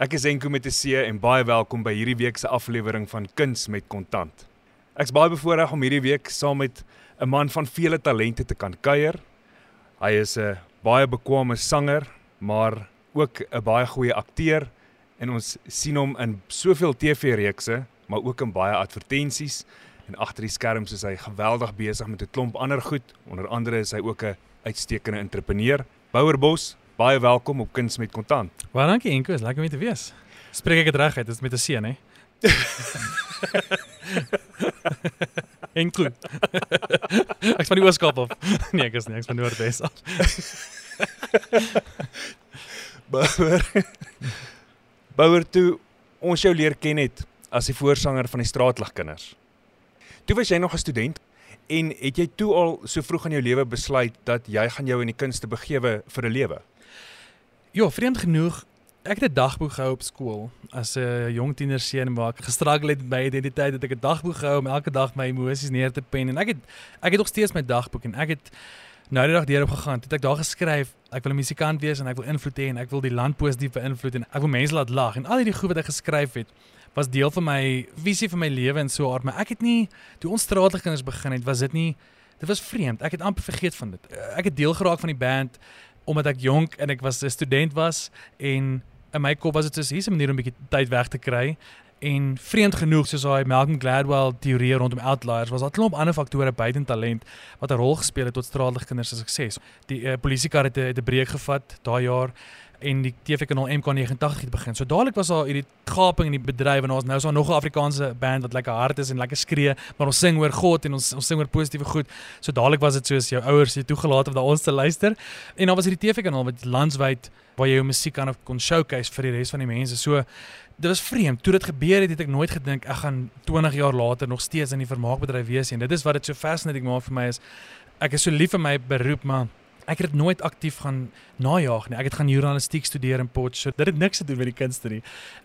Ek is Enko met 'n C en baie welkom by hierdie week se aflewering van Kuns met Kontant. Ek's baie bevoorreg om hierdie week saam met 'n man van vele talente te kan kuier. Hy is 'n baie bekwame sanger, maar ook 'n baie goeie akteur en ons sien hom in soveel TV-reekse, maar ook in baie advertensies en agter die skerms is hy geweldig besig met 'n klomp ander goed. Onder andere is hy ook 'n uitstekende entrepreneur. Bouer Bos, baie welkom op Kuns met Kontant. Baie dankie Enko, is lekker om te wees. Spreek ek dit reg uit? Dit is met 'n seun, hè? Enko. ek van die Ooskaap af. Nee, ek is nie, ek is van Noordwes af. Bouer. Bouer toe ons jou leer ken het as die voorsanger van die Straatligkinders. Toe was jy nog 'n student en het jy toe al so vroeg in jou lewe besluit dat jy gaan jou in die kunste begewe vir 'n lewe? Ja, vreemd genoeg, ek het 'n dagboek gehou op skool as 'n jong tienerseun waar ek gestruggle het met my identiteit, het ek 'n dagboek gehou om elke dag my emosies neer te pen en ek het ek het nog steeds my dagboek en ek het nou die dag deur op gegaan. Het ek daar geskryf, ek wil 'n musikant wees en ek wil invloed hê en ek wil die land positief beïnvloed en ek wil mense laat lag en al hierdie goed wat ek geskryf het was deel van my visie vir my lewe en so aard, maar ek het nie toe ons straatlige kinders begin het, was dit nie dit was vreemd. Ek het amper vergeet van dit. Ek het deel geraak van die band omdat ek jonk en ek was 'n student was en in my kop was dit soos hier's 'n manier om 'n bietjie tyd weg te kry en vreemd genoeg soos daai Malcolm Gladwell teorie rondom outliers was daar 'n klomp ander faktore buiten talent wat 'n rol gespeel het tot straatlige kinders se sukses. Die uh, polisiekar het 'n breek gevat daai jaar en die TV-kanaal MK89 het begin. So dadelik was daar hierdie gaping in die bedryf en ons nou is daar nog 'n Afrikaanse band wat lekker hard is en lekker skree, maar ons sing oor God en ons ons sing oor positiewe goed. So dadelik was dit soos jou ouers het toegelaat om na ons te luister. En dan was hierdie TV-kanaal wat landwyd waar jy jou musiek kan kon showcase vir die res van die mense. So dit was vreemd. Toe dit gebeur het, het ek nooit gedink ek gaan 20 jaar later nog steeds in die vermaakbedryf wees nie. Dit is wat dit so fascinating maak vir my is ek is so lief vir my beroep, maar ek het dit nooit aktief gaan najaag nie. Ek het gaan journalistiek studeer in Potchefstroom. Dit het niks te doen met die kunste nie.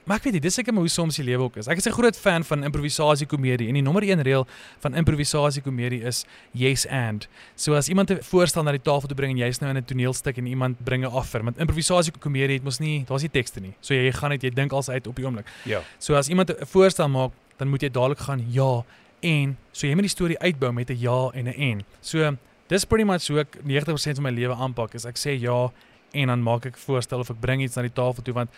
Maar ek weet nie, dis seker maar hoe soms die lewe ook is. Ek is 'n groot fan van improvisasie komedie en die nommer 1 reël van improvisasie komedie is yes and. So as iemand 'n voorstel na die tafel toe bring en jy's nou in 'n toneelstuk en iemand bring 'n offer, want improvisasie komedie het mos nie, daar's nie tekste nie. So jy gaan net jy dink als uit op die oomblik. Ja. So as iemand 'n voorstel maak, dan moet jy dadelik gaan ja en so jy moet die storie uitbou met 'n ja en 'n en. So dis pretty much hoe ek 90% van my lewe aanpak is ek sê ja en dan maak ek voorstel of ek bring iets na die tafel toe want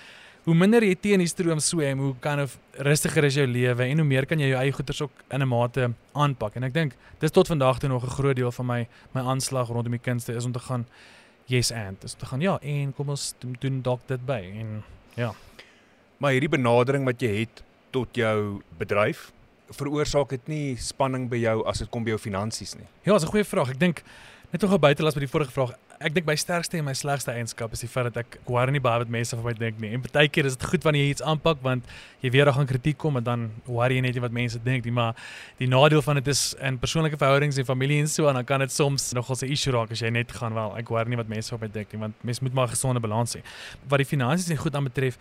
hoe minder jy teen die stroom swem, hoe kan of rustiger is jou lewe en hoe meer kan jy jou eie goeders ook in 'n mate aanpak. En ek dink dis tot vandag toe nog 'n groot deel van my my aanslag rondom die kunste is om te gaan yes and, is om te gaan ja en kom ons doen dalk dit by en ja. Maar hierdie benadering wat jy het tot jou bedryf veroorsaak dit nie spanning by jou as dit kom by jou finansies nie. Ja, dis 'n goeie vraag. Ek dink net nog 'n buitelas by die vorige vraag. Ek dink my sterkste en my slegste eienskap is die feit dat ek worry nie baie wat mense van my dink nie. En baie keer is dit goed wanneer jy iets aanpak want jy weet daar gaan kritiek kom en dan worry jy net nie wat mense dink nie, maar die nadeel van dit is in persoonlike verhoudings en familie en so en dan kan dit soms nogal 'n issue raak as jy net gaan wel ek worry nie wat mense van my dink nie want mense moet maar 'n gesonde balans hê. Wat die finansies en goed aanbetref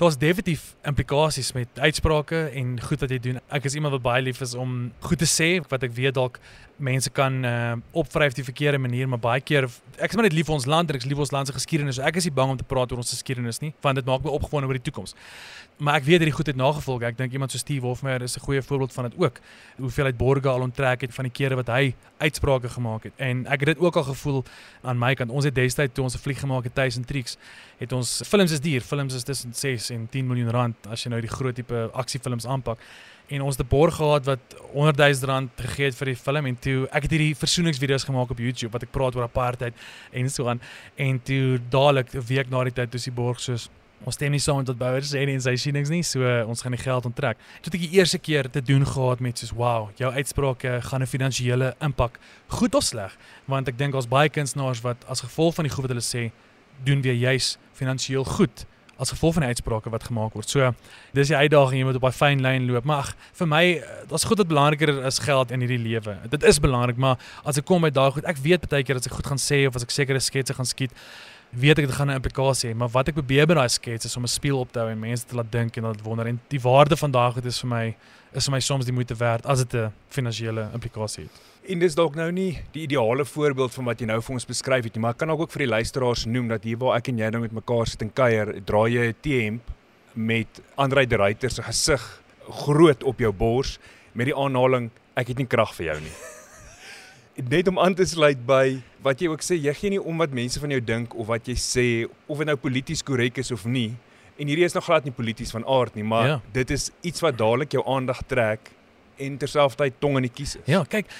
Daar's definitief implikasies met uitsprake en goed wat jy doen. Ek is iemand wat baie lief is om goed te sê wat ek weet dalk mense kan uh, opvryf die verkeerde manier, maar baie keer ek is maar net lief vir ons land ek is lief vir ons land se geskiedenis. So ek is nie bang om te praat oor ons geskiedenis nie, want dit maak my opgewonde oor die toekoms. Maar ek weet hierdie goed het nagevolge. Ek dink iemand so Steve Hofmeyer is 'n goeie voorbeeld van dit ook. Hoeveel hy borge al onttrek het van die kere wat hy uitsprake gemaak het. En ek het dit ook al gevoel aan my kant. Ons het destyds toe ons 'n vlieg gemaak het tuis in Trix, het ons films is duur. Films is tussen 6 en 10 miljoen rand as jy nou die groot tipe aksiefilms aanpak en ons het 'n borg gehad wat 100 000 rand gegee het vir die film en toe ek het hierdie versoeningsvideo's gemaak op YouTube wat ek praat oor apartheid en so aan. En toe dadelik 'n week na die tyd toe die borg soos ons stem nie saam met wat Bouwer sê nie en sy sienings nie so ons gaan die geld onttrek. Toe ek die eerste keer te doen gehad met soos wow, jou uitsprake gaan 'n finansiële impak goed of sleg? Want ek dink ons baie kunstenaars wat as gevolg van die goed wat hulle sê doen weer juis finansiëel goed as gevolg van die uitsprake wat gemaak word. So dis die uitdaging jy moet op 'n fyn lyn loop. Maar ag, vir my daar's goed wat belangriker is geld in hierdie lewe. Dit is belangrik, maar as ek kom by daai goed, ek weet baie keer as ek goed gaan sê of as ek sekere sketse gaan skiet, weet ek dit gaan 'n implikasie hê, maar wat ek probeer by daai skets is om 'n speel op te hou en mense te laat dink en laat wonder en die waarde van daai goed is vir my is vir my soms die moeite werd as dit 'n finansiële implikasie het. En dis dalk nou nie die ideale voorbeeld van wat jy nou vir ons beskryf het nie, maar ek kan ook vir die luisteraars noem dat hier waar ek en jy nou met mekaar sit en kuier, dra jy 'n T-hemp met Andre de Ruyter se gesig groot op jou bors met die aanhaling ek het nie krag vir jou nie. Net om aan te sluit by wat jy ook sê, jy gee nie om wat mense van jou dink of wat jy sê of dit nou polities korrek is of nie. En hierdie is nog glad nie polities van aard nie, maar ja. dit is iets wat dadelik jou aandag trek en terselfdertyd tong in die kies is. Ja, kyk,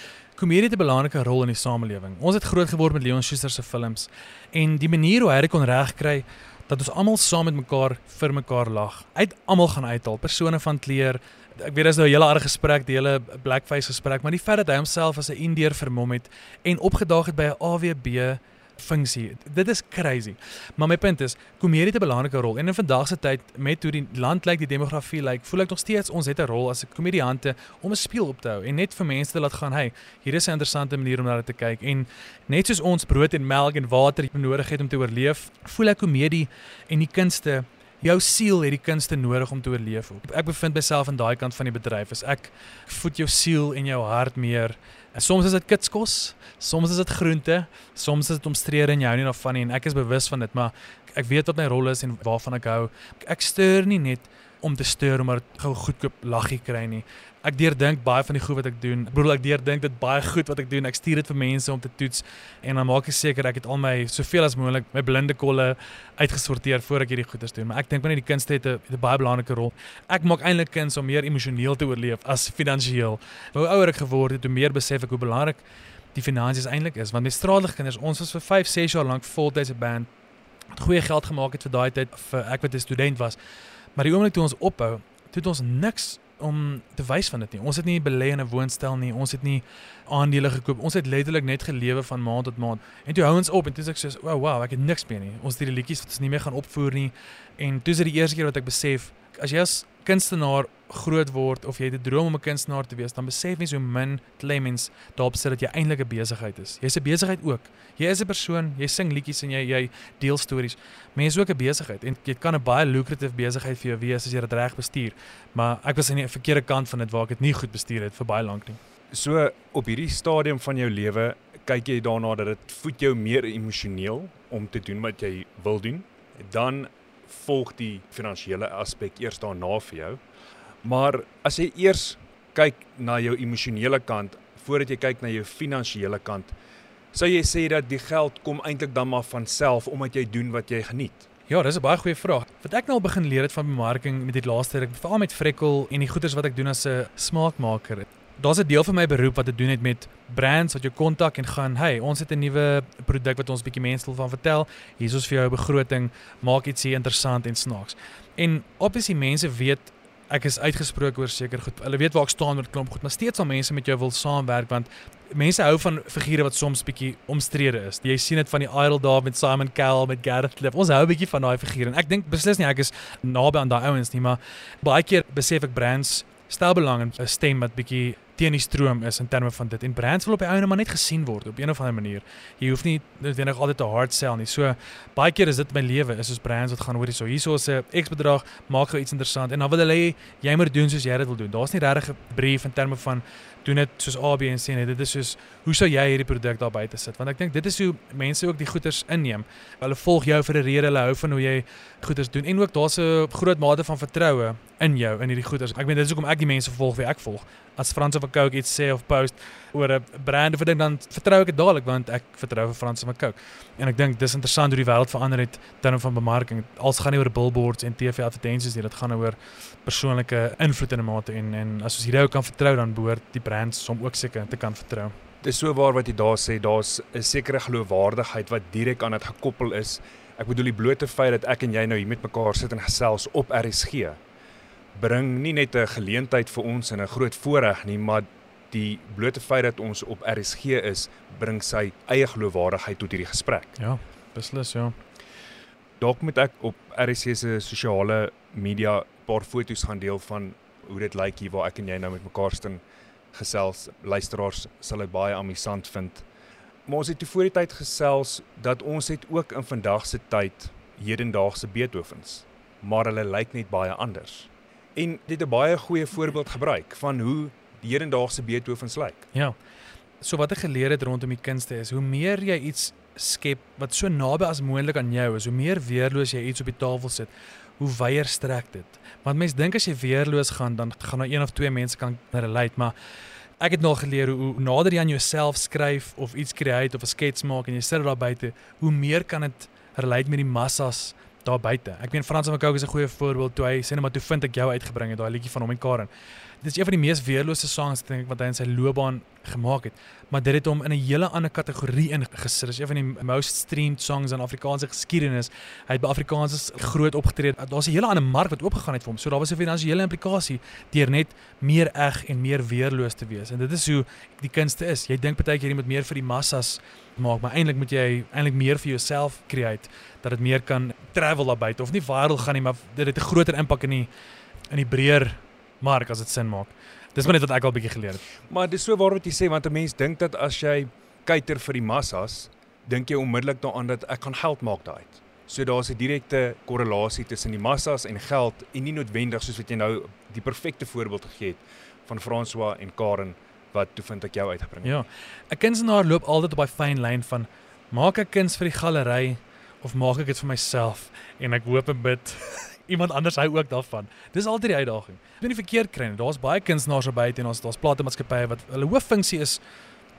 komedie het 'n belangrike rol in die samelewing. Ons het groot geword met Leon Schuster se films en die manier hoe hy dit kon regkry dat ons almal saam met mekaar vir mekaar lag. Uit almal gaan uithaal, persone van kleur. Ek weet dis nou 'n hele aardige gesprek, die hele blackface gesprek, maar die feit dat hy homself as 'n Indiër vermom het en opgedaag het by 'n AWB funksie. Dit is crazy. Maar my punt is, komedie het 'n belangrike rol en in vandag se tyd met hoe die land lyk, die demografie lyk, voel ek nog steeds ons het 'n rol as 'n komediante om 'n speel op te hou en net vir mense te laat gaan, hey, hier is 'n interessante manier om na dit te kyk en net soos ons brood en melk en water nodig het om te oorleef, voel ek komedie en die kunste Jou siel het die kunste nodig om te oorleef. Ek bevind myself aan daai kant van die bedryf. As ek voed jou siel en jou hart meer soms is dit kitskos, soms is dit groente, soms is dit omstrede en jy hou nie daarvan nie en ek is bewus van dit, maar ek weet wat my rol is en waarvan ek hou. Ek stuur nie net om te stuur om maar gou goedkoop laggie kry nie ek deurdink baie van die goed wat ek doen. Ek bedoel ek deurdink dit baie goed wat ek doen. Ek stuur dit vir mense om te toets en dan maak ek seker ek het al my soveel as moontlik my blinde kolle uitgesorteer voor ek hierdie goeders doen. Maar ek dink wanneer die kunste het 'n baie belangrike rol. Ek maak eintlik kuns om meer emosioneel te oorleef as finansiëel. Hoe ouer ek geword het, hoe meer besef ek hoe belangrik die finansies eintlik is. Want met straatlig kinders, ons was vir 5, 6 jaar lank voltydse band. Het goeie geld gemaak het vir daai tyd vir ek wat 'n student was. Maar die oomblik toe ons ophou, het ons niks om te wys van dit nie. Ons het nie belê in 'n woonstel nie. Ons het nie aandele gekoop. Ons het letterlik net gelewe van maand tot maand. En toe hou ons op en toe sê ek soos, "Wow, wow, ek het niks meer nie. Ons het hierdie liedjies wat ons nie meer gaan opvoer nie." En toe is dit die eerste keer wat ek besef, as jy as kunstenaar groot word of jy het 'n droom om 'n kunstenaar te wees, dan besef jy so min Clemens daarop sit dat jy eintlik 'n besigheid is. Jy's 'n besigheid ook. Jy is 'n persoon, jy sing liedjies en jy jy deel stories. Mense is ook 'n besigheid en dit kan 'n baie lucrative besigheid vir jou wees as jy dit reg bestuur. Maar ek was aan die verkeerde kant van dit waar ek dit nie goed bestuur het vir baie lank nie. So op hierdie stadium van jou lewe kyk jy daarna dat dit voed jou meer emosioneel om te doen wat jy wil doen. Dan volg die finansiële aspek eers daarna vir jou. Maar as jy eers kyk na jou emosionele kant voordat jy kyk na jou finansiële kant, sou jy sê dat die geld kom eintlik dan maar van self omdat jy doen wat jy geniet. Ja, dis 'n baie goeie vraag. Wat ek nou al begin leer het van bemarking met die laaste ruk, veral met Frekkel en die goeders wat ek doen as 'n smaakmaker. Daar's 'n deel van my beroep wat te doen het met brands wat jou kontak en gaan, "Hey, ons het 'n nuwe produk wat ons bietjie mense wil van vertel. Hier is ons vir jou begroting, maak iets hier interessant en snaaks." En obviously mense weet ek is uitgesproke oor seker goed. Hulle weet waar ek staan met klomp goed, maar steeds al mense met jou wil saamwerk want mense hou van figure wat soms bietjie omstrede is. Jy sien dit van die Idol daar met Simon Cowell met Gareth Cliff. Ons hou bietjie van daai figure en ek dink beslis nie ek is naby aan daai ouens nie, maar baie keer besef ek brands stel belang in 'n stem wat bietjie teen die stroom is in terme van dit en brands wil op die ouene maar net gesien word op een of ander manier. Jy hoef nie noodwendig altyd te hard sell nie. So baie keer is dit my lewe is soos brands wat gaan hoor hierso. Hierso is 'n X bedrag, maak gou iets interessant en dan wil hulle jy moet doen soos jy dit wil doen. Daar's nie regtig 'n brief in terme van doen dit soos A B en C nie. Dit is soos hoe sou jy hierdie produk daar buite sit? Want ek dink dit is hoe mense ook die goeders inneem. Hulle volg jou vir 'n rede, hulle hou van hoe jy goeders doen en ook daar's 'n groot mate van vertroue in jou in hierdie goeders. Ek meen dit is hoekom ek die mense volg wie ek volg as Frans of Coke iets sê of post oor 'n brand of ding dan vertrou ek dit dadelik want ek vertrou vir Frans of Coke. En ek dink dis interessant hoe die wêreld verander het terwyl van bemarking. Als gaan nie oor billboards en TV advertensies nie, dit gaan oor persoonlike invloed in 'n mate en en as ons hierdie ou kan vertrou dan behoort die brands som ook seker te kan vertrou. Dis so waar wat jy daar sê, daar's 'n sekere geloofwaardigheid wat direk aan dit gekoppel is. Ek bedoel die blote feit dat ek en jy nou hier met mekaar sit en gesels op RSG bring nie net 'n geleentheid vir ons en 'n groot voorreg nie, maar die blote feit dat ons op RSG is, bring sy eie geloofwaardigheid tot hierdie gesprek. Ja, beslis ja. Dalk moet ek op RSG se sosiale media paar foto's gaan deel van hoe dit lyk hier waar ek en jy nou met mekaar staan gesels. Luisteraars sal dit baie amusant vind. Maar ons het te voor die tyd gesels dat ons het ook in vandag se tyd hedendaagse Beethovens, maar hulle lyk net baie anders en dit 'n baie goeie voorbeeld gebruik van hoe die hedendaagse Beethovens lyk. Ja. So wat ek geleer het rondom die kunste is, hoe meer jy iets skep wat so naby as moontlik aan jou is, hoe meer weerloos jy iets op die tafel sit, hoe wyer strek dit. Want mense dink as jy weerloos gaan, dan gaan daar een of twee mense kan relate, maar ek het nou geleer hoe, hoe nader jy aan jouself skryf of iets create of 'n skets maak en jy sit daar buite, hoe meer kan dit relate met die massas daar buite. Ek meen Frans van Cooke is 'n goeie voorbeeld toe hy sê net maar toe vind ek jou uitgebring het daai liedjie van hom en Karen. Dit is een van die mees weerlose songs dink ek wat hy in sy loopbaan gemaak het, maar dit het hom in 'n hele ander kategorie ingesit. Dit is een van die most streamed songs in Afrikaanse geskiedenis. Hy het by Afrikaans groot opgetree. Daar's 'n hele ander mark wat oopgegaan het vir hom. So daar was 'n finansiële implikasie deur net meer eg en meer weerloos te wees. En dit is hoe die kunste is. Jy dink baie keer jy moet meer vir die massas maak, maar eintlik moet jy eintlik meer vir jouself create dat dit meer kan travel daar buite of nie viral gaan nie, maar dit het 'n groter impak in die in die breër mark as dit sin maak. Dis maar net wat ek al bietjie geleer het. Maar dis so waar wat jy sê want 'n mens dink dat as jy kuiter vir die massas, dink jy onmiddellik daaraan dat ek gaan geld maak daaruit. So daar's 'n direkte korrelasie tussen die massas en geld en nie noodwendig soos wat jy nou die perfekte voorbeeld gegee het van François en Karen wat toe vind ek jou uitgebring het. Ja. 'n Kunstenaar loop altyd op daai fyn lyn van maak ek kuns vir die galery of maak ek dit vir myself en ek hoop en bid iemand anders hou ook daarvan. Dis altyd die uitdaging. Jy moet nie verkeerd kry nie. Daar's baie kunstenaars op buite en ons daar's platemaatskappye wat hulle hooffunksie is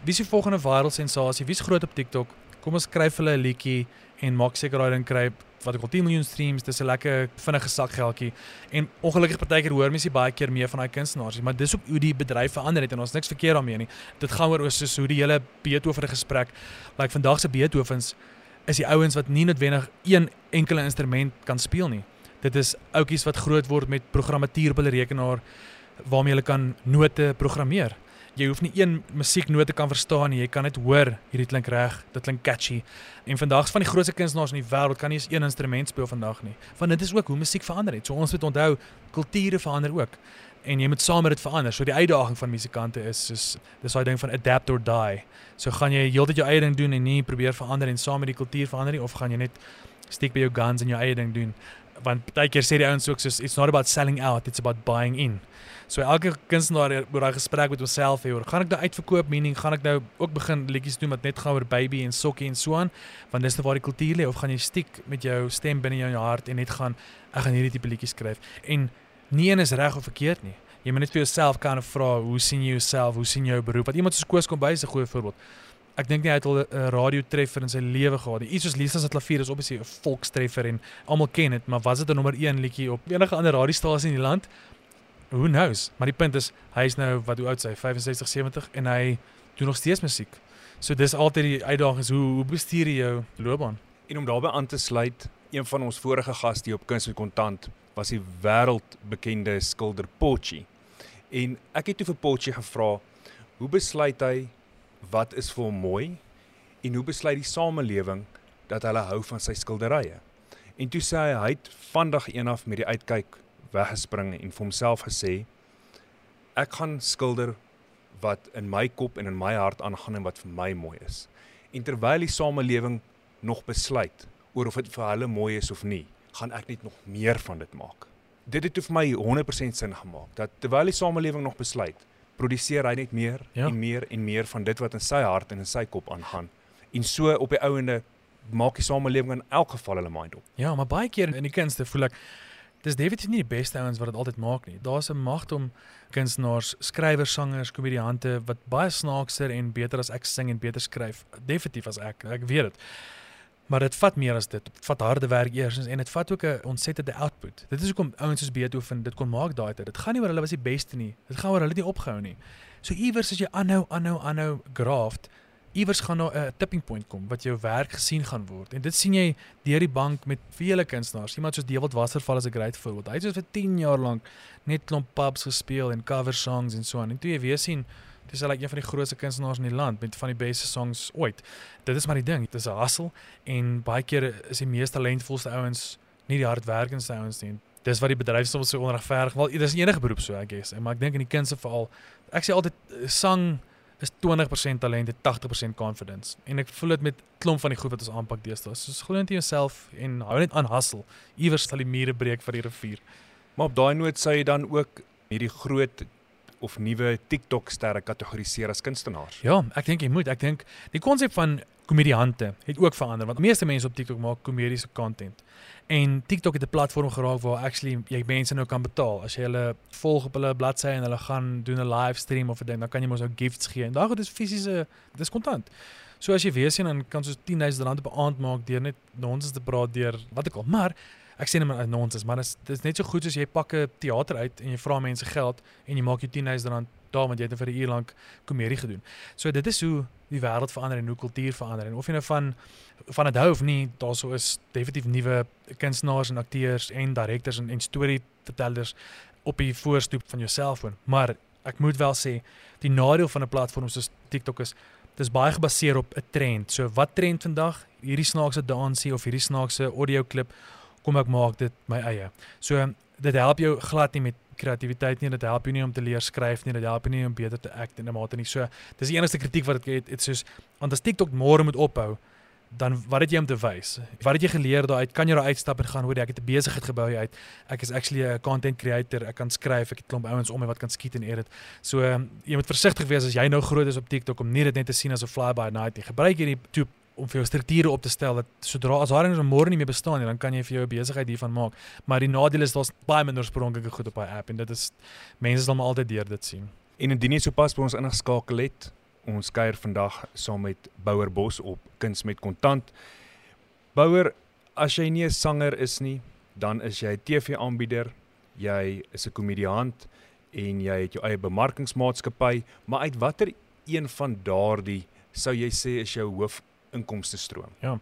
wie die volgende viral sensasie? Wie's groot op TikTok? Kom ons skryf hulle 'n liedjie en maak seker daai ding kry wat ek al 10 miljoen streams, dis 'n lekker vinnige sakgeldjie. En ongelukkig partykeer hoor mense baie keer meer van daai kunstenaars, maar dis hoe die bedryf verander het en ons niks verkeerd daarmee nie. Dit gaan oor soos hoe die hele Beethoven gesprek, like vandag se Beethovens is die ouens wat nie noodwendig een enkele instrument kan speel nie. Dit is oudjies wat groot word met programmatuur op hulle rekenaar waarmee hulle kan note programmeer. Jy hoef nie een musieknote kan verstaan nie, jy kan net hoor hierdie klink reg, dit klink catchy. En vandag van die grootste kunstenaars in die wêreld kan nie eens een instrument speel vandag nie. Want dit is ook hoe musiek verander het. So ons moet onthou, kulture verander ook en jy moet saam met dit verander. So die uitdaging van musikante is soos dis daai ding van adapt or die. So gaan jy heeltyd jou eie ding doen en nie probeer verander en saam met die kultuur verander nie of gaan jy net stiek by jou guns en jou eie ding doen? Want baie keer sê die ouens ook soos it's not about selling out it's about buying in. So elke kunstenaar oor daai gesprek met homself hê oor gaan ek nou uitverkoop meaning gaan ek nou ook begin liedjies doen wat net gaan oor baby en sokkie en so aan want dis net waar die kultuur lê of gaan jy stiek met jou stem binne jou hart en net gaan ek gaan hierdie tipe liedjies skryf en nie een is reg of verkeerd nie. Jy moet net vir jouself kan vra hoe sien jy jouself? Hoe sien jou beroep? Wat iemand soos Koos kom by is 'n goeie voorbeeld ek dink nie hy het al 'n radio treffer in sy lewe gehad nie. Iets soos Lisa se klavier is obviously 'n volkstreffer en almal ken dit, maar was dit 'n nommer 1 liedjie op enige ander radiostasie in die land? Who knows? Maar die punt is hy is nou wat hoe oud hy? 65, 70 en hy doen nog steeds musiek. So dis altyd die uitdaging is hoe hoe bestuur jy jou loopbaan? En om daarbey aan te sluit, een van ons vorige gaste hier op Kuns met Kontant was die wêreldbekende skilder Potchi. En ek het toe vir Potchi gevra, hoe besluit hy wat is vir hom mooi en hoe besluit die samelewing dat hulle hou van sy skilderye. En toe sê hy hy het vandag eendag met die uitkyk weggespring en vir homself gesê ek gaan skilder wat in my kop en in my hart aangaan en wat vir my mooi is. En terwyl die samelewing nog besluit oor of dit vir hulle mooi is of nie, gaan ek net nog meer van dit maak. Dit het vir my 100% sin gemaak dat terwyl die samelewing nog besluit, produseer hy net meer ja. en meer en meer van dit wat in sy hart en in sy kop aangaan. En so op die ouende maak die samelewing in elk geval hulle mind op. Ja, maar baie keer in die kunste voel ek dis definitief nie die beste ouens wat dit altyd maak nie. Daar's 'n magt om kunstenaars, skrywers, sangers, komediante wat baie snaakser en beter as ek sing en beter skryf. Definitief as ek. Ek weet dit. Maar dit vat meer as dit. Dit vat harde werk eers en dit vat ook 'n ontsettende output. Dit is hoekom ouens soos Beethoven dit kon maak daai tyd. Dit gaan nie oor hulle was die beste nie. Dit gaan oor hulle het nie opgehou nie. So iewers as jy aanhou, aanhou, aanhou graft, iewers gaan daar 'n tipping point kom wat jou werk gesien gaan word. En dit sien jy deur die bank met vele kunstenaars. Iemand soos Dewald Wasserval is 'n great voorbeeld. Hy het vir 10 jaar lank net klomp pubs gespeel en cover songs en so aan. En toe jy weer sien Dis al like een van die grootste kunstenaars in die land met van die beste songs ooit. Dit is maar die ding, dit is 'n hustle en baie keer is die mees talentvolste ouens nie die hardwerkendste ouens nie. Dis wat die bedryf soms so onregverdig. Wel, dis enige beroep so, I guess. En maar ek dink in die kunste veral, ek sê altyd sang is 20% talent en 80% confidence. En ek voel dit met klomp van die goed wat ons aanpak deesdae. Soos glo net in jouself en hou net aan hustle. Iewers sal die mure breek vir die rivier. Maar op daai noot sê jy dan ook hierdie groot of nuwe TikTok sterre kategoriseer as kunstenaars? Ja, ek dink jy moet. Ek dink die konsep van komediante het ook verander want meeste mense op TikTok maak komediese content. En TikTok het 'n platform geraak waar actually jy mense nou kan betaal. As jy hulle volg op hulle bladsy en hulle gaan doen 'n livestream of 'n ding, dan kan jy mos nou gifts gee. En daai goed is fisiese, dis kontant. So as jy weer sien dan kan so 10000 rand op 'n aand maak deur net nonsens te praat deur wat ek al. Maar ek sê net maar nonsens, maar dit is, dit is net so goed as jy pak 'n teater uit en jy vra mense geld en jy maak jou 10000 rand daar want jy het vir 'n uur lank komedie gedoen. So dit is hoe die wêreld verander en hoe kultuur verander en of jy nou van van dit hou of nie, daar sou is definitief nuwe kunstenaars en akteurs en direkteurs en, en storyvertellers op die voorstoep van jou selfoon. Maar ek moet wel sê, die nadeel van 'n platform soos TikTok is dis baie gebaseer op 'n trend. So wat trend vandag? Hierdie snaakse dansie of hierdie snaakse audio klip kom ek maak dit my eie. So dit help jou glad nie met kreatiwiteit nie, dit help jou nie om te leer skryf nie, dit help jou nie om beter te act in 'n mate nie. So dis die enigste kritiek wat ek het, dit soos want as TikTok môre moet ophou, dan wat het jy om te wys? Wat het jy geleer daaruit? Kan jy daar uitstap en gaan hoor ek het 'n besigheid gebou uit. Ek is actually 'n content creator. Ek kan skryf, ek het klomp ouens om my wat kan skiet en edit. So um, jy moet versigtig wees as jy nou groot is op TikTok om nie dit net te sien as 'n fly by night nie. Gebruik hierdie om vir jou strukture op te stel dat sodra as daar eens 'n môre nie meer bestaan nie, dan kan jy vir jou besigheid hiervan maak. Maar die nadeel is daar's baie minder oorspronklike goed op daai app en dit is mense sal maar altyd deur dit sien. En indien jy sopas by ons ingeskakel het, ons kuier vandag saam met Bouer Bos op Kuns met Kontant. Bouer, as jy nie 'n sanger is nie, dan is jy 'n TV-aanbieder, jy is 'n komediant en jy het jou eie bemarkingsmaatskappy, maar uit watter een van daardie sou jy sê is jou hoofinkomste stroom? Ja.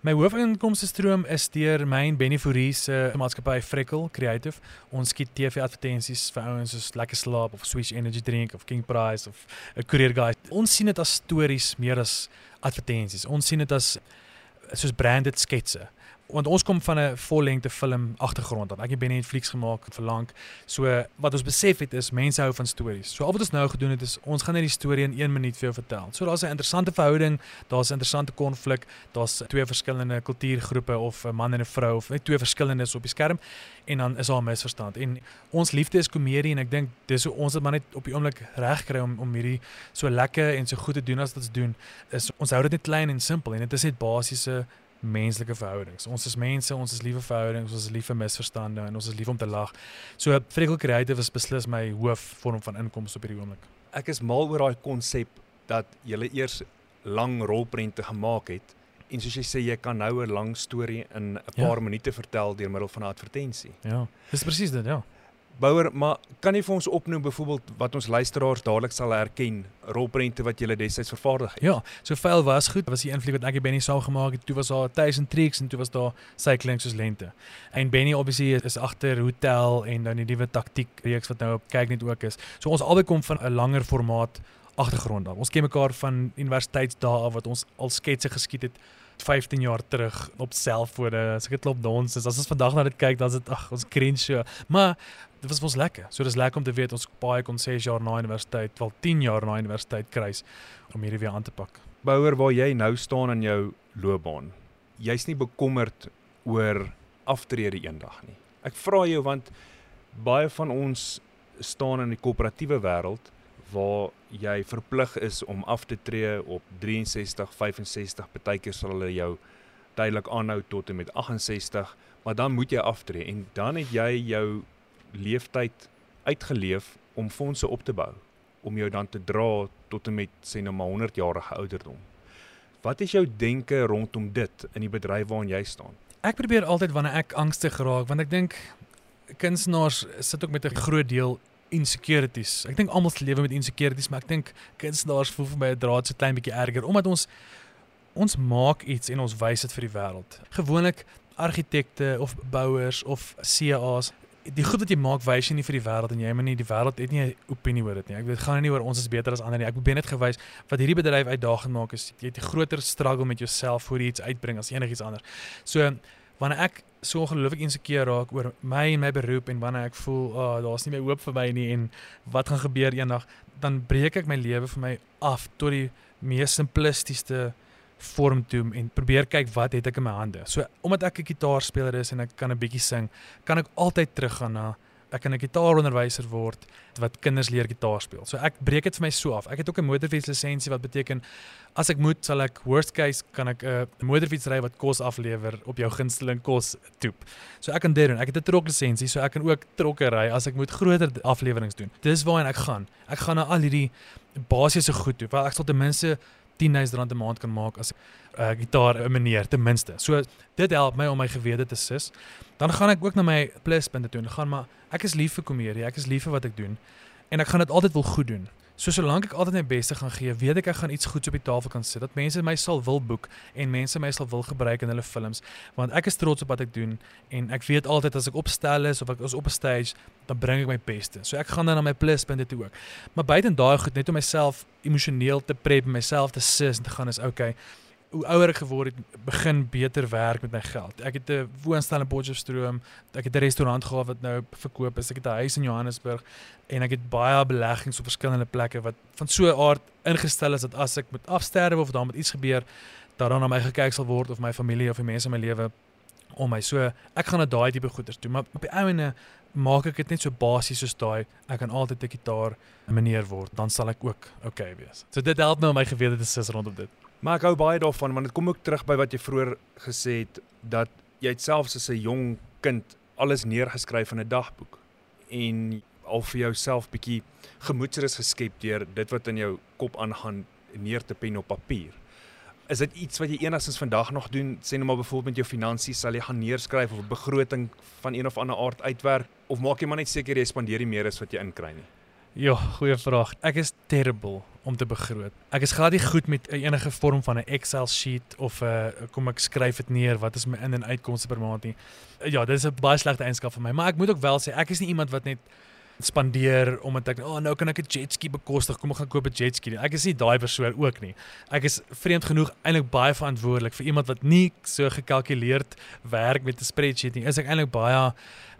My hoofinkomste stroom is deur my en Benny Fourie se maatskappy Freckle Creative. Ons skiet TV advertensies vir ouens soos Lekker Slaap of Switch Energy Drink of King Price of 'n Courier Guy. Ons sien dit as stories meer as advertensies. Ons sien dit as soos branded sketse want ons kom van 'n vollengte film agtergrond af. Ek het binne Netflix gemaak vir lank. So wat ons besef het is mense hou van stories. So al wat ons nou gedoen het is ons gaan net die storie in 1 minuut vir jou vertel. So daar's 'n interessante verhouding, daar's 'n interessante konflik, daar's twee verskillende kultuurgroepe of 'n man en 'n vrou of net twee verskillendes op die skerm en dan is daar 'n misverstand. En ons liefde is komedie en ek dink dis hoe ons dit maar net op die oomblik reg kry om om hierdie so lekker en so goed te doen as wat ons doen. Is ons hou dit net klein en simpel en dit is net basiese menslike verhoudings. Ons is mense, ons is lief vir verhoudings, ons is lief vir misverstande en ons is lief om te lag. So Freckle Creative is beslis my hoofvorm van inkomste op hierdie oomblik. Ek is mal oor daai konsep dat jy eers lang rolprente gemaak het en soos jy sê jy kan nou 'n lang storie in 'n paar ja. minute vertel deur middel van 'n advertensie. Ja. Dis presies dit, ja. Bouer, maar kan jy vir ons opnoem byvoorbeeld wat ons luisteraars dadelik sal herken, rolprente wat jy destyds vervaardig het? Ja, so veel was goed. Was die invloed wat ek en Benny saam gemaak het. Toe was daar 1000 tricks en toe was daar cycling soos lente. En Benny obviously is agter hotel en dan die nuwe taktiek reeks wat nou op kyk net ook is. So ons albei kom van 'n langer formaat agtergrond af. Ons ken mekaar van universiteitsdae af wat ons al sketse geskiet het 15 jaar terug op selfone. As ek dit klop dons, as ons vandag na dit kyk, dan is dit ag, ons cringe so. Maar dit was ons lekker. So dis lekker om te weet ons baie kon 6 jaar na universiteit, wel 10 jaar na universiteit kruis om hierdie weer aan te pak. Bouer waar jy nou staan in jou loopbaan. Jy's nie bekommerd oor aftrede eendag nie. Ek vra jou want baie van ons staan in die koöperatiewe wêreld waar jy verplig is om af te tree op 63, 65, partykeer sal hulle jou tydelik aanhou tot en met 68, maar dan moet jy aftree en dan het jy jou leeftyd uitgeleef om fondse op te bou om jou dan te dra tot en met sê nou maar 100 jarige ouderdom. Wat is jou denke rondom dit in die bedryf waarin jy staan? Ek probeer altyd wanneer ek angstig raak want ek dink kunstenaars sit ook met 'n groot deel insecurities. Ek dink almal se lewe met insecurities, maar ek dink kunstenaars voel vir my 'n draad so klein bietjie erger omdat ons ons maak iets en ons wys dit vir die wêreld. Gewoonlik argitekte of bouers of CA's die goed wat jy maak wys jy nie vir die wêreld en jy maar nie die wêreld het nie 'n opinie oor dit nie. Ek weet gaan nie oor ons is beter as ander nie. Ek probeer net gewys wat hierdie bedryf uitdagend maak is jy het 'n groter struggle met jouself voor jy iets uitbring as enigiets anders. So wanneer ek so ongelooflik insekuur raak oor my en my beroep en wanneer ek voel, "Ag, oh, daar's nie meer hoop vir my nie en wat gaan gebeur eendag?" dan breek ek my lewe vir my af tot die mees simplistiese vorm toe en probeer kyk wat het ek in my hande. So omdat ek 'n gitaarspeler is en ek kan 'n bietjie sing, kan ek altyd teruggaan na Ek kan 'n gitaaronderwyser word wat kinders leer gitaar speel. So ek breek dit vir my so af. Ek het ook 'n motorfietslisensie wat beteken as ek moet sal ek worst case kan ek 'n uh, motorfiets ry wat kos aflewer op jou gunsteling kos toep. So ek kan dit doen. Ek het 'n troklisensie, so ek kan ook trokke ry as ek moet groter afleweringe doen. Dis waarheen ek gaan. Ek gaan na al hierdie basiese goed toe. Wel ek sal ten minste 10000 rand 'n maand kan maak as 'n uh, gitaar 'n meneer ten minste. So dit help my om my gewete te sis. Dan gaan ek ook na my pluspunte toe en gaan maar ek is lief vir komedie, ek is lief vir wat ek doen en ek gaan dit altyd wil goed doen. So solank ek altyd my beste gaan gee, weet ek ek gaan iets goeds op die tafel kan sit dat mense my sal wil boek en mense my sal wil gebruik in hulle films want ek is trots op wat ek doen en ek weet altyd as ek opstel is of ek is op 'n stage dan bring ek my beste. So ek gaan dan na my pluspunte toe ook. Maar buiten daai goed net om myself emosioneel te prep, myself te sis en te gaan is okay hoe ouer ek geword het, begin beter werk met my geld. Ek het 'n woonstel in Potchefstroom, ek het 'n restaurant gehad wat nou verkoop is. Ek het 'n huis in Johannesburg en ek het baie beleggings op verskillende plekke wat van so 'n aard ingestel is dat as ek moet afsterwe of daar met iets gebeur, dat dan na my gekyk sal word of my familie of die mense in my lewe om my. So ek gaan na daai tipe goeders doen, maar op die ouene maak ek dit net so basies soos daai ek kan altyd 'n gitaar meneer word, dan sal ek ook okay wees. So dit help om my gewete te sis rondom dit. Maar ek hou baie daarvan want dit kom ook terug by wat jy vroeër gesê het dat jy selfs as 'n jong kind alles neergeskryf in 'n dagboek en al vir jouself bietjie gemoedsrus geskep deur dit wat in jou kop aangaan neer te pen op papier. Is dit iets wat jy enigstens vandag nog doen? Sê nou maar byvoorbeeld met jou finansies, sal jy gaan neerskryf of 'n begroting van een of ander aard uitwerk of maak jy maar net seker jy spandeer nie meer as wat jy inkry nie? Ja, goeie vraag. Ek is terrible om te begroot. Ek is glad nie goed met enige vorm van 'n Excel sheet of 'n uh, kom ek skryf dit neer wat is my in en uitkomste per maand nie. Ja, dit is 'n baie slegte eienskap vir my, maar ek moet ook wel sê ek is nie iemand wat net spandeer omdat ek oh nou kan ek 'n jetski bekostig, kom ek gaan koop 'n jetski nie. Ek is nie daai persoon ook nie. Ek is vreemd genoeg eintlik baie verantwoordelik vir iemand wat nie so gekalkuleerd werk met 'n spreadsheet nie. Is ek eintlik baie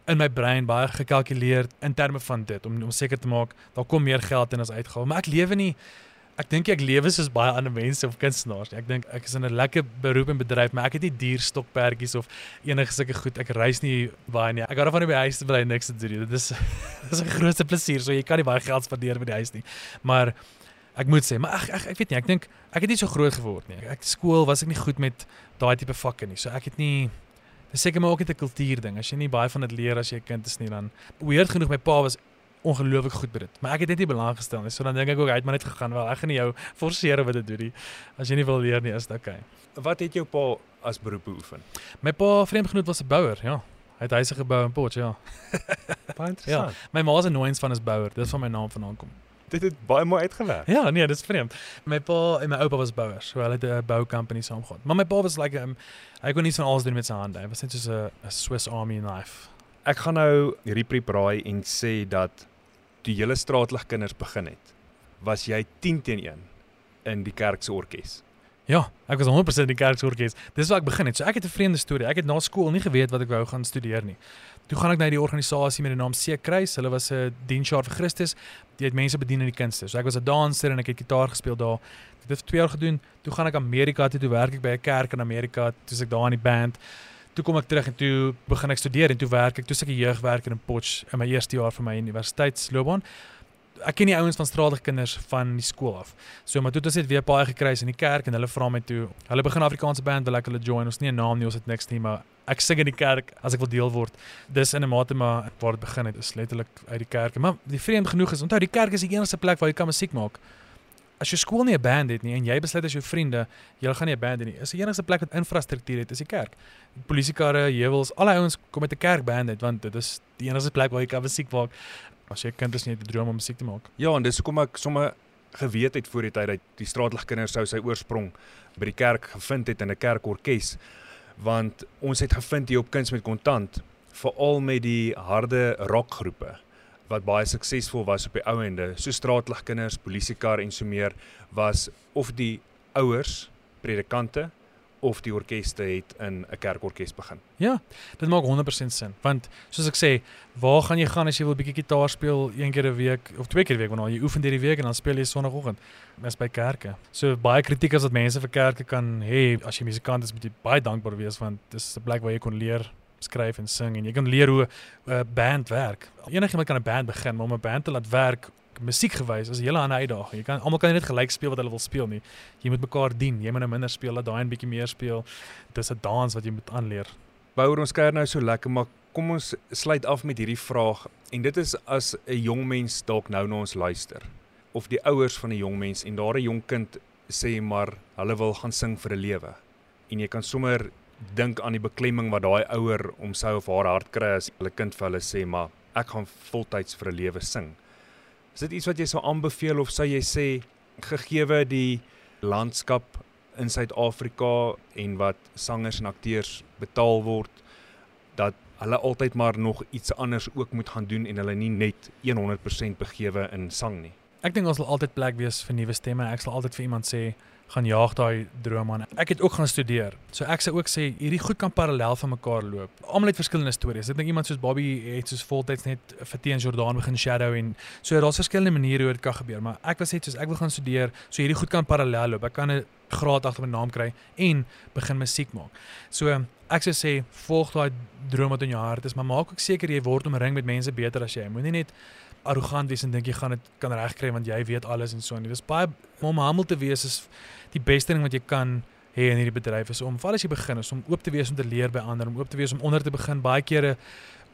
in my brein baie gekalkuleer in terme van dit om om seker te maak daar kom meer geld in as uitgawe. Maar ek lewe nie ek dink ek lewe soos baie ander mense of kunstenaars. Ek dink ek is in 'n lekker beroep en bedryf, maar ek het nie dierstokperdjies of enige sulke goed. Ek reis nie baie nie. Ek hou daarvan om by huis te bly en niks te doen. Dit is dit is 'n groot plesier. So jy kan nie baie geld spandeer by die huis nie. Maar ek moet sê, maar ek ek, ek weet nie, ek dink ek het nie so groot geword nie. Ek skool was ek nie goed met daai tipe vakke nie. So ek het nie Dis seker maar ook net 'n kultuur ding. As jy nie baie van dit leer as jy 'n kind is nie, dan weird genoeg my pa was ongelooflik goed by dit. Maar ek het dit nie belang gestel nie. So dan dink ek ook hy het maar net gegaan wel. Ek gaan nie jou forceer om dit te doen nie. As jy nie wil leer nie, is dit okay. Wat het jou pa as beroep beoefen? My pa vreemd genoeg was 'n bouer, ja. Hy het huise gebou in Port, ja. baie interessant. Ja, my ma se nooiens van is bouer. Dis van my naam vandaan kom dit het baie mooi uitgewerk. Ja, nee, dis vreemd. My pa en my oupa was bouers, so hulle het 'n boukompanie saamgegaan. Maar my pa was like um, hy kon nie van alles doen met sy hande. Hy was net soos 'n Swiss Army knife. Ek gaan nou hierdie braai en sê dat die hele straatlig kinders begin het. Was jy 10 teen 1 in die kerk se orkes? Ja, ek was 100% in die kerk se orkes. Dis waar ek begin het. So ek het 'n vreemde storie. Ek het na skool nie geweet wat ek wou gaan studeer nie. Toe gaan ek na die organisasie met die naam See Kruis. Hulle was 'n diensjaar vir Christus. Die het mense bedien in die kunste. So ek was 'n danser en ek het gitaar gespeel daar. Het dit vir 2 jaar gedoen. Toe gaan ek Amerika toe, toe werk ek by 'n kerk in Amerika. Toe ek daar in die band. Toe kom ek terug en toe begin ek studeer en toe werk ek toe ek 'n jeugwerker in Potch in my eerste jaar van my universiteitsloopbaan ek ken die ouens van straatige kinders van die skool af. So maar toe het ons net weer baie gekruis in die kerk en hulle vra my toe. Hulle begin Afrikaanse band wil ek hulle join. Ons nie 'n naam nie, ons het niks nie, maar ek sing in die kerk as ek wil deel word. Dis in 'n mate maar waar dit begin het is letterlik uit die kerk. Maar die vreemd genoeg is onthou die kerk is die enigste plek waar jy kan musiek maak. As jy skool nie 'n band het nie en jy besluit as jou vriende, jy gaan nie 'n band hê nie. Is die enigste plek wat infrastruktuur het, is die kerk. Polisiekarre, heuwels, al die ouens kom met 'n kerkband uit want dit is die enigste plek waar jy kan musiek maak as jy kind is nie 'n droom om musiek te maak. Ja, en dis hoekom ek sommer geweet het voor die tyd dat die straatlig kinders sou sy oorsprong by die kerk gevind het in 'n kerkorkes want ons het gevind hier op kuns met kontant veral met die harde rockgroepe wat baie suksesvol was op die ou ende so straatlig kinders polisiekar en so meer was of die ouers predikante of die orkeste het in 'n kerkorkes begin. Ja, dit maak 100% sin want soos ek sê, waar gaan jy gaan as jy wil bietjie gitaar speel een keer 'n week of twee keer 'n week wanneer jy oefen hierdie week en dan speel jy sonoggend mes by kerke. So baie kritiek as wat mense vir kerke kan hê as jy musikant is moet jy baie dankbaar wees want dis 'n plek waar jy kon leer skryf en sing en jy kan leer hoe 'n band werk. Enigiemand kan 'n band begin, maar om 'n band te laat werk musiekgewys is 'n hele ander uitdaging. Jy kan almal kan net gelyk speel wat hulle wil speel nie. Jy moet mekaar dien. Jy moet nou minder speel, laat daai 'n bietjie meer speel. Dis 'n dans wat jy moet aanleer. Bouer ons kuier nou so lekker, maar kom ons sluit af met hierdie vraag en dit is as 'n jong mens dalk nou na ons luister of die ouers van 'n jong mens en daar 'n jong kind sê maar hulle wil gaan sing vir 'n lewe. En jy kan sommer dink aan die beklemming wat daai ouer om sy of haar hart kry as hulle kind vir hulle sê maar ek gaan voltyds vir 'n lewe sing. Is dit iets wat jy sou aanbeveel of sou jy sê gegeewe die landskap in Suid-Afrika en wat sangers en akteurs betaal word dat hulle altyd maar nog iets anders ook moet gaan doen en hulle nie net 100% begewe in sang nie. Ek dink ons sal altyd plek wees vir nuwe stemme. Ek sal altyd vir iemand sê gaan jaag daai droom aan. Ek het ook gaan studeer. So ek sê ook sê hierdie goed kan parallel van mekaar loop. Almal het verskillende stories. Ek dink iemand soos Bobby het soos voltyds net vir Teen Jordan begin shadow en so daar's verskillende maniere hoe dit kan gebeur, maar ek was net soos ek wil gaan studeer, so hierdie goed kan parallel loop. Ek kan 'n graad agter my naam kry en begin musiek maak. So ek sou sê volg daai droom wat in jou hart is, maar maak ook seker jy word omring met mense beter as jy. Moenie net arrogant wees en dink jy gaan dit kan regkry want jy weet alles en so en dis baie om humble te wees is die beste ding wat jy kan hê in hierdie bedryf is om veral as jy begin is om oop te wees om te leer by ander om oop te wees om onder te begin. Baie kere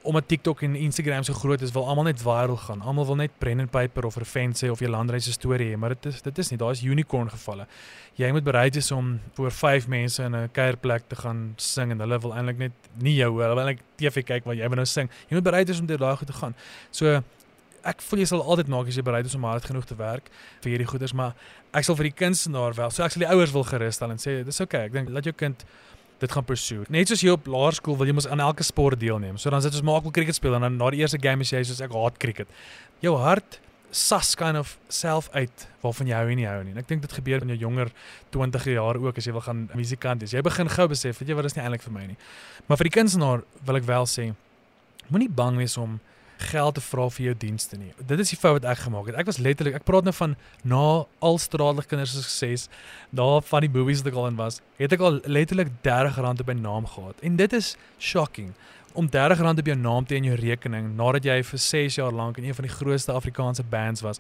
omdat TikTok en Instagram so groot is wil almal net viral gaan. Almal wil net Brendan Piper of Refense of Jolanda se storie hê maar dit is dit is nie. Daar's unicorn gevalle. Jy moet bereid wees om voor 5 mense in 'n kuierplek te gaan sing en hulle wil eintlik net nie jou hoor hulle wil eintlik TV kyk wat jy wil nou sing. Jy moet bereid wees om deur daai goed te gaan. So ek voel jy sal altyd maak as jy bereid is om hard genoeg te werk vir hierdie goeders, maar ek sal vir die kunstenaar wel, so ek sal die ouers wil gerus stel en sê dis okay, ek dink laat jou kind dit gaan pursue. Net soos jy op laerskool wil jy mos aan elke sport deelneem. So dan sit ons maak wel cricket speel en dan na die eerste game is jy soos ek haat cricket. Jou hart sas kind of self uit waarvan jy hou en nie hou nie. En ek dink dit gebeur in jou jonger 20 jaar ook as jy wil gaan musikant wees. Jy begin gou besef, weet jy wat is nie eintlik vir my nie. Maar vir die kunstenaar wil ek wel sê moenie bang wees om geld te vra vir jou dienste nie. Dit is die fout wat ek gemaak het. Ek was letterlik, ek praat nou van na al straatlig kinders se sukses, daar van die movies wat ek al in was, het ek al letterlik R30 op my naam gehad. En dit is shocking om R30 op jou naam te hê in jou rekening nadat jy vir 6 jaar lank in een van die grootste Afrikaanse bands was.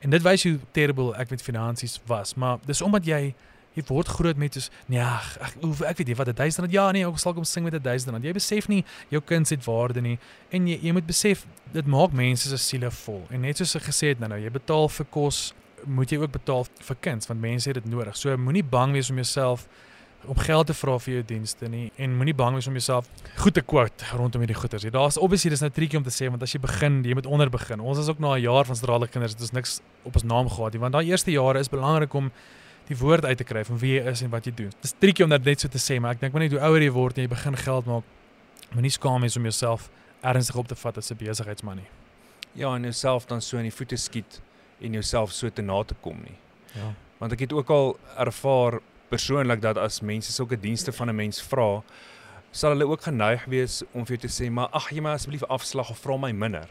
En dit wys hoe terrible ek met finansies was, maar dis omdat jy jy word groot met soos nee ag ek, ek weet nie wat 1000 ja nee ek sal kom sing met 1000 jy besef nie jou kind se waarde nie. En jy jy moet besef dit maak mense se siele vol. En net soos ek gesê het nou nou jy betaal vir kos moet jy ook betaal vir kinders want mense het dit nodig. So moenie bang wees om jouself om geld te vra vir jou dienste nie en moenie bang wees om jouself goed te quote rondom hierdie goeders. Ja, daar's obviously dis nou triekie om te sê want as jy begin, jy moet onder begin. Ons is ook na 'n jaar van straalike kinders, dit is niks op ons naam gehad nie want daai eerste jare is belangrik om die woord uit te kry van wie jy is en wat jy doen. Dis triekie om dit net so te sê, maar ek dink maar net hoe ouer jy word en jy begin geld maak, moenie skaam wees om jouself ernstig op te vat as 'n besigheidsman nie. Ja, en jouself dan so in die voete skiet en jouself so te na te kom nie. Ja. Want ek het ook al ervaar persoonlik dat as mense sulke dienste van 'n mens vra, sal hulle ook geneig wees om vir jou te sê, "Maar ag, jy maar asseblief afslag of vra my minder."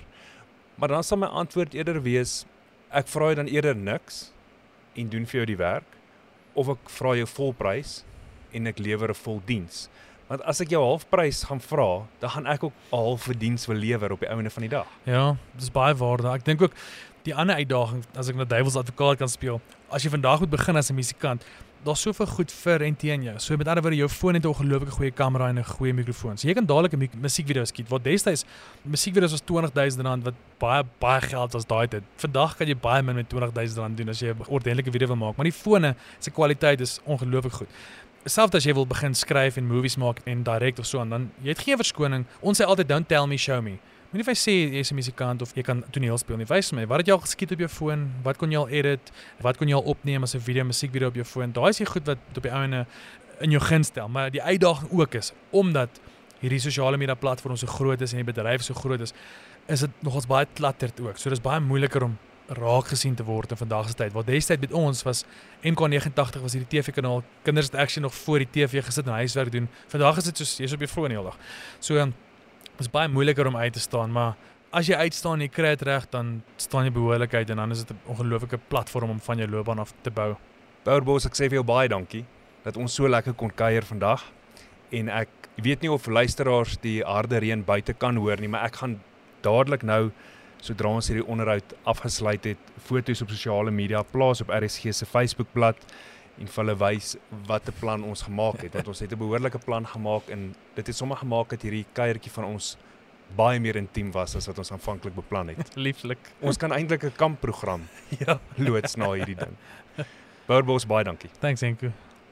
Maar dan sal my antwoord eerder wees, "Ek vra jou dan eerder niks en doen vir jou die werk of ek vra jou volprys en ek lewer 'n vol diens." Want as ek jou halfprys gaan vra, dan gaan ek ook 'n halfe diens wil lewer op die einde van die dag. Ja, dis baie waarde. Ek dink ook die ander uitdaging as ek na duiwels advokaat kan speel. As jy vandag moet begin as 'n musikant, daar's soveel goed vir en teen jou. So met ander woorde, jou foon het 'n ongelooflike goeie kamera en 'n goeie mikrofoon. So jy kan dadelik 'n musiekvideo skiet. Wat destyds musiekvideo's was R20000 wat baie baie geld was daai tyd. Vandag kan jy baie min met R20000 doen as jy 'n ordentlike video wil maak, maar die fone se kwaliteit is ongelooflik goed. Selfs as jy wil begin skryf en movies maak en direk of so en dan jy het geen verskoning. Ons sê altyd don't tell me show me. Moenie vir sê jy is 'n musikant of jy kan toneel speel nie. Wys my, wat het jy al geskiet op jou foon? Wat kon jy al edit? Wat kon jy al opneem as 'n video, musiekvideo op jou foon? Daai is die goed wat op die ouene in jou gun stel, maar die uitdaging ook is omdat hierdie sosiale media platforms so groot is en die bedryf so groot is, is dit nogals baie klatterd ook. So dis baie moeiliker om raak gesien te word in vandag se tyd. Wat destyds met ons was MK89 was hierdie TV-kanaal. Kinders het actually nog voor die TV gesit en huiswerk doen. Vandag is dit soos jy's op jou foon heeldag. So is baie moeiliker om uit te staan, maar as jy uitstaan en jy kry dit reg, dan staan jy behoorlikheid en dan is dit 'n ongelooflike platform om van jou loopbaan af te bou. Bouerbos, ek sê vir jou baie dankie dat ons so lekker kon kuier vandag en Ek weet nie of luisteraars die harde reën buite kan hoor nie, maar ek gaan dadelik nou sodra ons hierdie onderhoud afgesluit het, foto's op sosiale media plaas op RSG se Facebookblad en vir hulle wys watter plan ons gemaak het. Want ons het 'n behoorlike plan gemaak en dit het sommer gemaak dat hierdie kuiertjie van ons baie meer intiem was as wat ons aanvanklik beplan het. Lieflik. Ons kan eintlik 'n kampprogram Ja. loods na hierdie ding. Bourbos baie dankie. Thanks Enku.